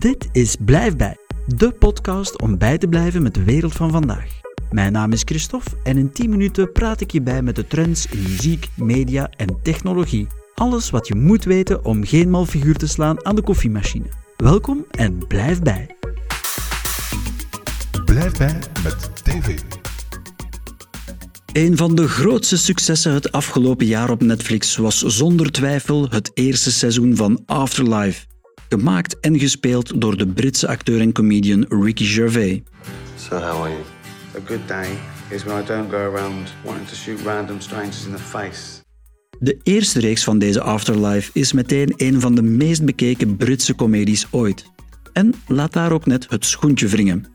Dit is Blijf bij, de podcast om bij te blijven met de wereld van vandaag. Mijn naam is Christophe en in 10 minuten praat ik je bij met de trends in muziek, media en technologie. Alles wat je moet weten om geen mal figuur te slaan aan de koffiemachine. Welkom en blijf bij. Blijf bij met TV. Een van de grootste successen het afgelopen jaar op Netflix was zonder twijfel het eerste seizoen van Afterlife. Gemaakt en gespeeld door de Britse acteur en comedian Ricky Gervais. So how are you? A good day is when I don't go around wanting to shoot random strangers in the face. De eerste reeks van deze Afterlife is meteen een van de meest bekeken Britse comedies ooit. En laat daar ook net het schoentje wringen.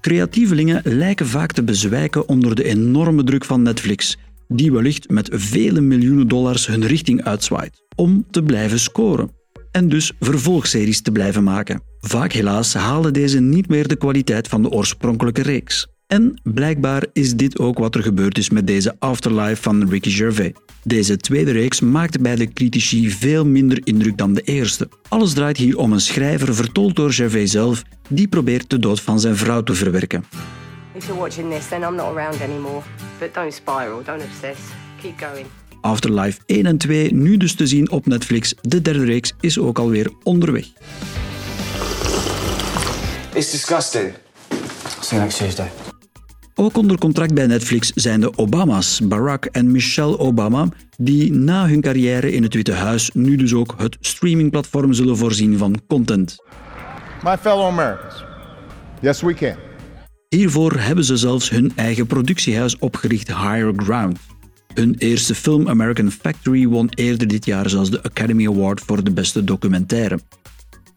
Creatievelingen lijken vaak te bezwijken onder de enorme druk van Netflix, die wellicht met vele miljoenen dollars hun richting uitzwaait, om te blijven scoren. En dus vervolgseries te blijven maken. Vaak helaas halen deze niet meer de kwaliteit van de oorspronkelijke reeks. En blijkbaar is dit ook wat er gebeurd is met deze Afterlife van Ricky Gervais. Deze tweede reeks maakte bij de critici veel minder indruk dan de eerste. Alles draait hier om een schrijver vertolkt door Gervais zelf, die probeert de dood van zijn vrouw te verwerken. Afterlife 1 en 2 nu dus te zien op Netflix. De derde reeks is ook alweer onderweg. It's disgusting. See you next Tuesday. Ook onder contract bij Netflix zijn de Obama's, Barack en Michelle Obama, die na hun carrière in het Witte Huis nu dus ook het streamingplatform zullen voorzien van content. My fellow Americans, yes, we can. Hiervoor hebben ze zelfs hun eigen productiehuis opgericht Higher Ground. Hun eerste film American Factory won eerder dit jaar zelfs de Academy Award voor de beste documentaire.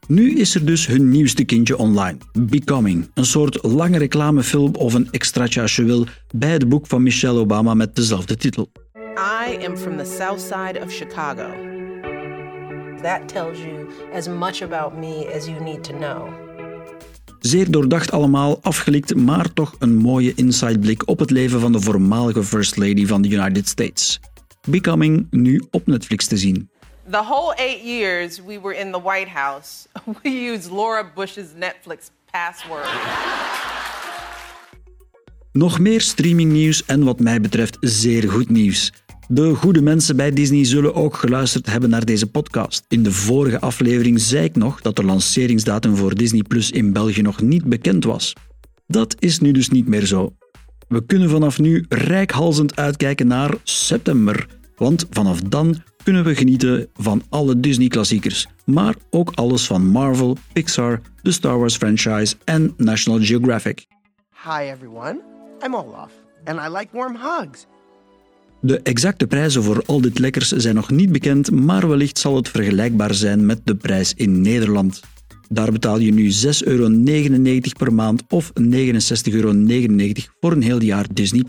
Nu is er dus hun nieuwste kindje online, Becoming. Een soort lange reclamefilm of een extraatje als je wil bij het boek van Michelle Obama met dezelfde titel. I am from the south side of Chicago. That tells you as much about me as you need to know. Zeer doordacht allemaal, afgelikt, maar toch een mooie insideblik op het leven van de voormalige First Lady van de United States. Becoming nu op Netflix te zien. The whole eight years we were in the White House, we used Laura Bush's Netflix password. Nog meer streamingnieuws en wat mij betreft zeer goed nieuws. De goede mensen bij Disney zullen ook geluisterd hebben naar deze podcast. In de vorige aflevering zei ik nog dat de lanceringsdatum voor Disney Plus in België nog niet bekend was. Dat is nu dus niet meer zo. We kunnen vanaf nu rijkhalzend uitkijken naar september, want vanaf dan kunnen we genieten van alle Disney-klassiekers, maar ook alles van Marvel, Pixar, de Star Wars franchise en National Geographic. Hi, everyone. I'm Olaf, and I like warm hugs. De exacte prijzen voor al dit lekkers zijn nog niet bekend, maar wellicht zal het vergelijkbaar zijn met de prijs in Nederland. Daar betaal je nu 6,99 euro per maand of 69,99 euro voor een heel jaar Disney+.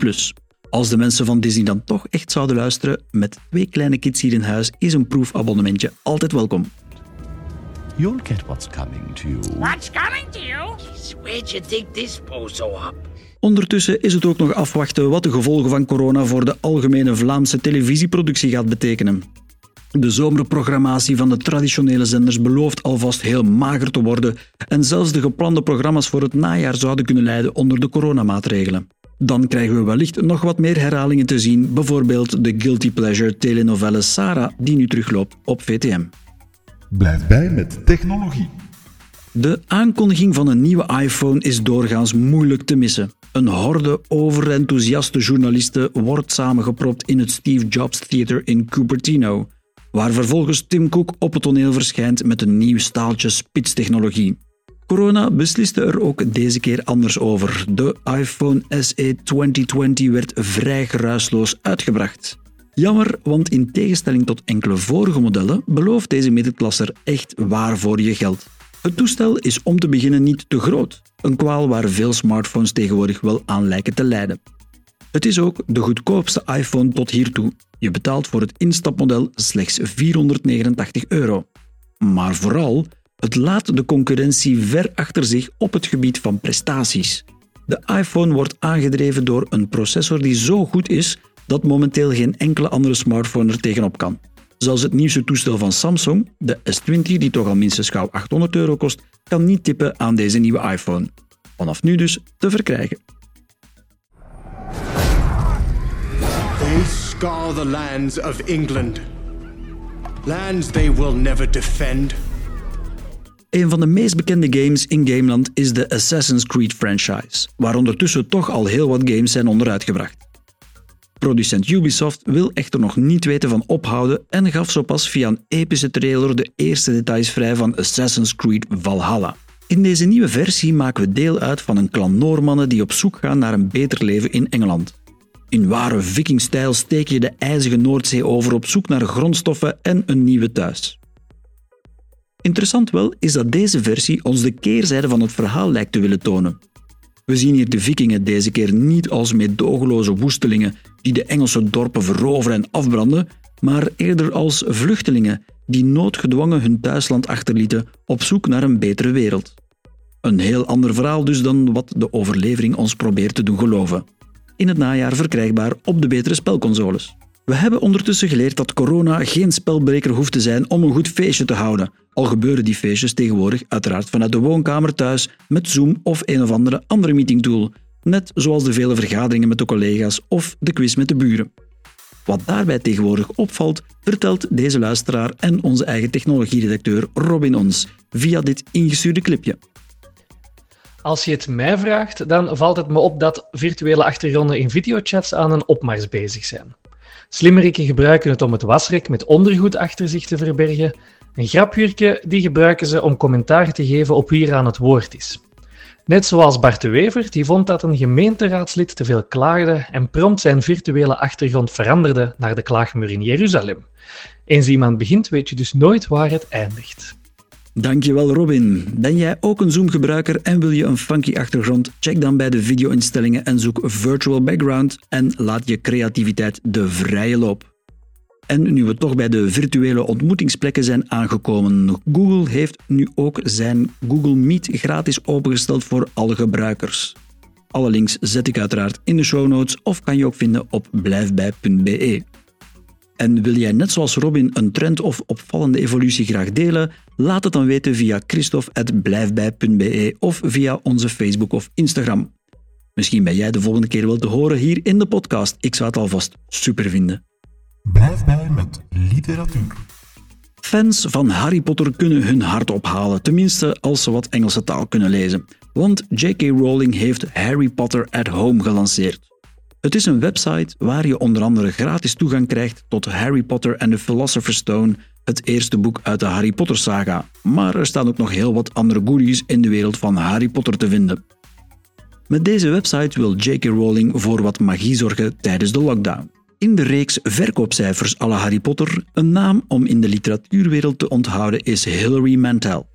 Als de mensen van Disney dan toch echt zouden luisteren, met twee kleine kids hier in huis is een proefabonnementje altijd welkom. You'll get what's coming to you. What's coming to you? Where'd you dig this bozo up? Ondertussen is het ook nog afwachten wat de gevolgen van corona voor de algemene Vlaamse televisieproductie gaat betekenen. De zomerprogrammatie van de traditionele zenders belooft alvast heel mager te worden en zelfs de geplande programma's voor het najaar zouden kunnen lijden onder de coronamaatregelen. Dan krijgen we wellicht nog wat meer herhalingen te zien, bijvoorbeeld de guilty pleasure telenovelle Sarah die nu terugloopt op VTM. Blijf bij met technologie. De aankondiging van een nieuwe iPhone is doorgaans moeilijk te missen. Een horde overenthousiaste journalisten wordt samengepropt in het Steve Jobs Theater in Cupertino, waar vervolgens Tim Cook op het toneel verschijnt met een nieuw staaltje spitstechnologie. Corona besliste er ook deze keer anders over. De iPhone SE 2020 werd vrij geruisloos uitgebracht. Jammer, want in tegenstelling tot enkele vorige modellen belooft deze middenklasser echt waar voor je geld. Het toestel is om te beginnen niet te groot, een kwaal waar veel smartphones tegenwoordig wel aan lijken te lijden. Het is ook de goedkoopste iPhone tot hiertoe. Je betaalt voor het instapmodel slechts 489 euro. Maar vooral, het laat de concurrentie ver achter zich op het gebied van prestaties. De iPhone wordt aangedreven door een processor die zo goed is dat momenteel geen enkele andere smartphone er tegenop kan. Zelfs het nieuwste toestel van Samsung, de S20, die toch al minstens gauw 800 euro kost, kan niet tippen aan deze nieuwe iPhone. Vanaf nu dus te verkrijgen. They scar the lands of England. Lands they will never defend. Een van de meest bekende games in Gameland is de Assassin's Creed franchise, waar ondertussen toch al heel wat games zijn onderuitgebracht. Producent Ubisoft wil echter nog niet weten van ophouden en gaf zo pas via een epische trailer de eerste details vrij van Assassin's Creed Valhalla. In deze nieuwe versie maken we deel uit van een klan Noormannen die op zoek gaan naar een beter leven in Engeland. In ware vikingstijl steek je de ijzige Noordzee over op zoek naar grondstoffen en een nieuwe thuis. Interessant wel is dat deze versie ons de keerzijde van het verhaal lijkt te willen tonen. We zien hier de vikingen deze keer niet als meedogenloze woestelingen die de Engelse dorpen veroveren en afbranden, maar eerder als vluchtelingen die noodgedwongen hun thuisland achterlieten op zoek naar een betere wereld. Een heel ander verhaal dus dan wat de overlevering ons probeert te doen geloven. In het najaar verkrijgbaar op de betere spelconsoles. We hebben ondertussen geleerd dat corona geen spelbreker hoeft te zijn om een goed feestje te houden. Al gebeuren die feestjes tegenwoordig uiteraard vanuit de woonkamer thuis met Zoom of een of andere andere meetingtool. Net zoals de vele vergaderingen met de collega's of de quiz met de buren. Wat daarbij tegenwoordig opvalt, vertelt deze luisteraar en onze eigen technologieredacteur Robin ons via dit ingestuurde clipje. Als je het mij vraagt, dan valt het me op dat virtuele achtergronden in videochats aan een opmars bezig zijn. Slimmeriken gebruiken het om het wasrek met ondergoed achter zich te verbergen. Een grapjurken die gebruiken ze om commentaar te geven op wie er aan het woord is. Net zoals Bart de Wever, die vond dat een gemeenteraadslid te veel klaagde en prompt zijn virtuele achtergrond veranderde naar de klaagmuur in Jeruzalem. Eens iemand begint, weet je dus nooit waar het eindigt. Dankjewel Robin. Ben jij ook een Zoom-gebruiker en wil je een funky achtergrond? Check dan bij de video-instellingen en zoek Virtual Background en laat je creativiteit de vrije loop. En nu we toch bij de virtuele ontmoetingsplekken zijn aangekomen, Google heeft nu ook zijn Google Meet gratis opengesteld voor alle gebruikers. Alle links zet ik uiteraard in de show notes of kan je ook vinden op blijfbij.be. En wil jij net zoals Robin een trend of opvallende evolutie graag delen? Laat het dan weten via christophe.blijfbij.be of via onze Facebook of Instagram. Misschien ben jij de volgende keer wel te horen hier in de podcast. Ik zou het alvast super vinden. Blijf bij met literatuur. Fans van Harry Potter kunnen hun hart ophalen, tenminste als ze wat Engelse taal kunnen lezen. Want J.K. Rowling heeft Harry Potter at Home gelanceerd. Het is een website waar je onder andere gratis toegang krijgt tot Harry Potter and the Philosopher's Stone, het eerste boek uit de Harry Potter saga. Maar er staan ook nog heel wat andere goodies in de wereld van Harry Potter te vinden. Met deze website wil J.K. Rowling voor wat magie zorgen tijdens de lockdown. In de reeks verkoopcijfers à la Harry Potter, een naam om in de literatuurwereld te onthouden is Hilary Mantel.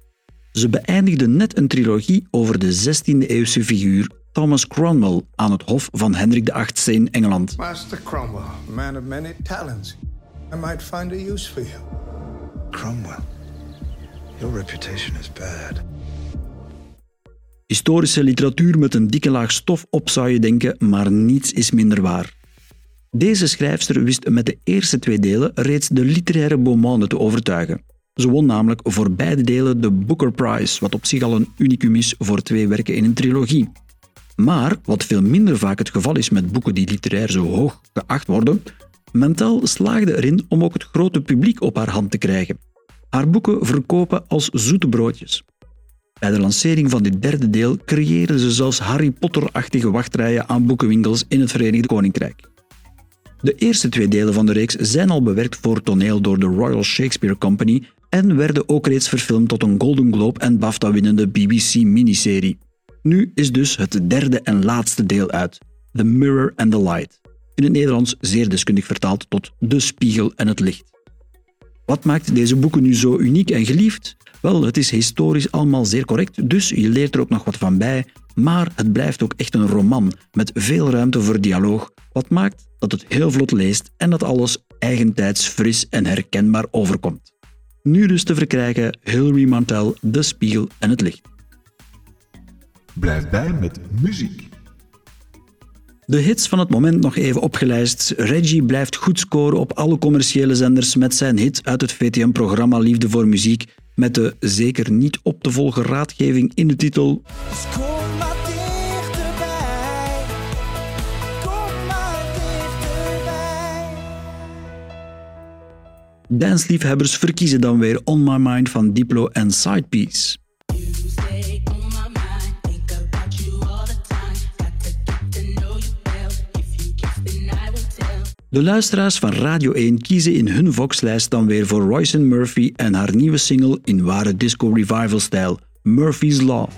Ze beëindigde net een trilogie over de 16e-eeuwse figuur Thomas Cromwell aan het hof van Hendrik VIII in Engeland. Master Cromwell, man of many talents. I might find a use for you. Cromwell, your reputation is bad. Historische literatuur met een dikke laag stof op zou je denken, maar niets is minder waar. Deze schrijfster wist met de eerste twee delen reeds de literaire beaumonde te overtuigen. Ze won namelijk voor beide delen de Booker Prize, wat op zich al een unicum is voor twee werken in een trilogie. Maar, wat veel minder vaak het geval is met boeken die literair zo hoog geacht worden, Mentel slaagde erin om ook het grote publiek op haar hand te krijgen. Haar boeken verkopen als zoete broodjes. Bij de lancering van dit derde deel creëerden ze zelfs Harry Potter-achtige wachtrijen aan boekenwinkels in het Verenigd Koninkrijk. De eerste twee delen van de reeks zijn al bewerkt voor toneel door de Royal Shakespeare Company en werden ook reeds verfilmd tot een Golden Globe en BAFTA-winnende BBC-miniserie. Nu is dus het derde en laatste deel uit, The Mirror and the Light. In het Nederlands zeer deskundig vertaald tot De Spiegel en het Licht. Wat maakt deze boeken nu zo uniek en geliefd? Wel, het is historisch allemaal zeer correct, dus je leert er ook nog wat van bij, maar het blijft ook echt een roman met veel ruimte voor dialoog, wat maakt dat het heel vlot leest en dat alles eigentijds fris en herkenbaar overkomt. Nu dus te verkrijgen Hilary Mantel, De Spiegel en het Licht. Blijf bij met muziek. De hits van het moment nog even opgelijst. Reggie blijft goed scoren op alle commerciële zenders met zijn hit uit het VTM-programma Liefde voor Muziek met de zeker niet op te volgen raadgeving in de titel. Dansliefhebbers verkiezen dan weer On My Mind van Diplo en Sidepiece. De luisteraars van Radio 1 kiezen in hun Voxlijst dan weer voor Royce Murphy en haar nieuwe single in ware disco revival stijl, Murphy's Law.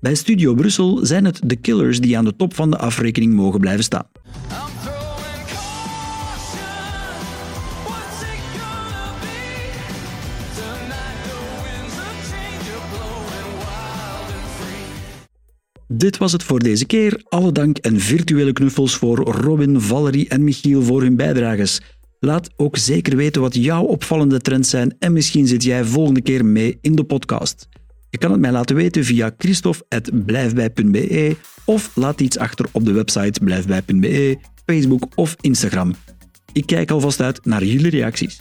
Bij Studio Brussel zijn het de Killers die aan de top van de afrekening mogen blijven staan. Dit was het voor deze keer. Alle dank en virtuele knuffels voor Robin, Valerie en Michiel voor hun bijdrages. Laat ook zeker weten wat jouw opvallende trends zijn en misschien zit jij volgende keer mee in de podcast. Je kan het mij laten weten via christophe.blijfbij.be of laat iets achter op de website blijfbij.be, Facebook of Instagram. Ik kijk alvast uit naar jullie reacties.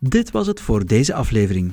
Dit was het voor deze aflevering.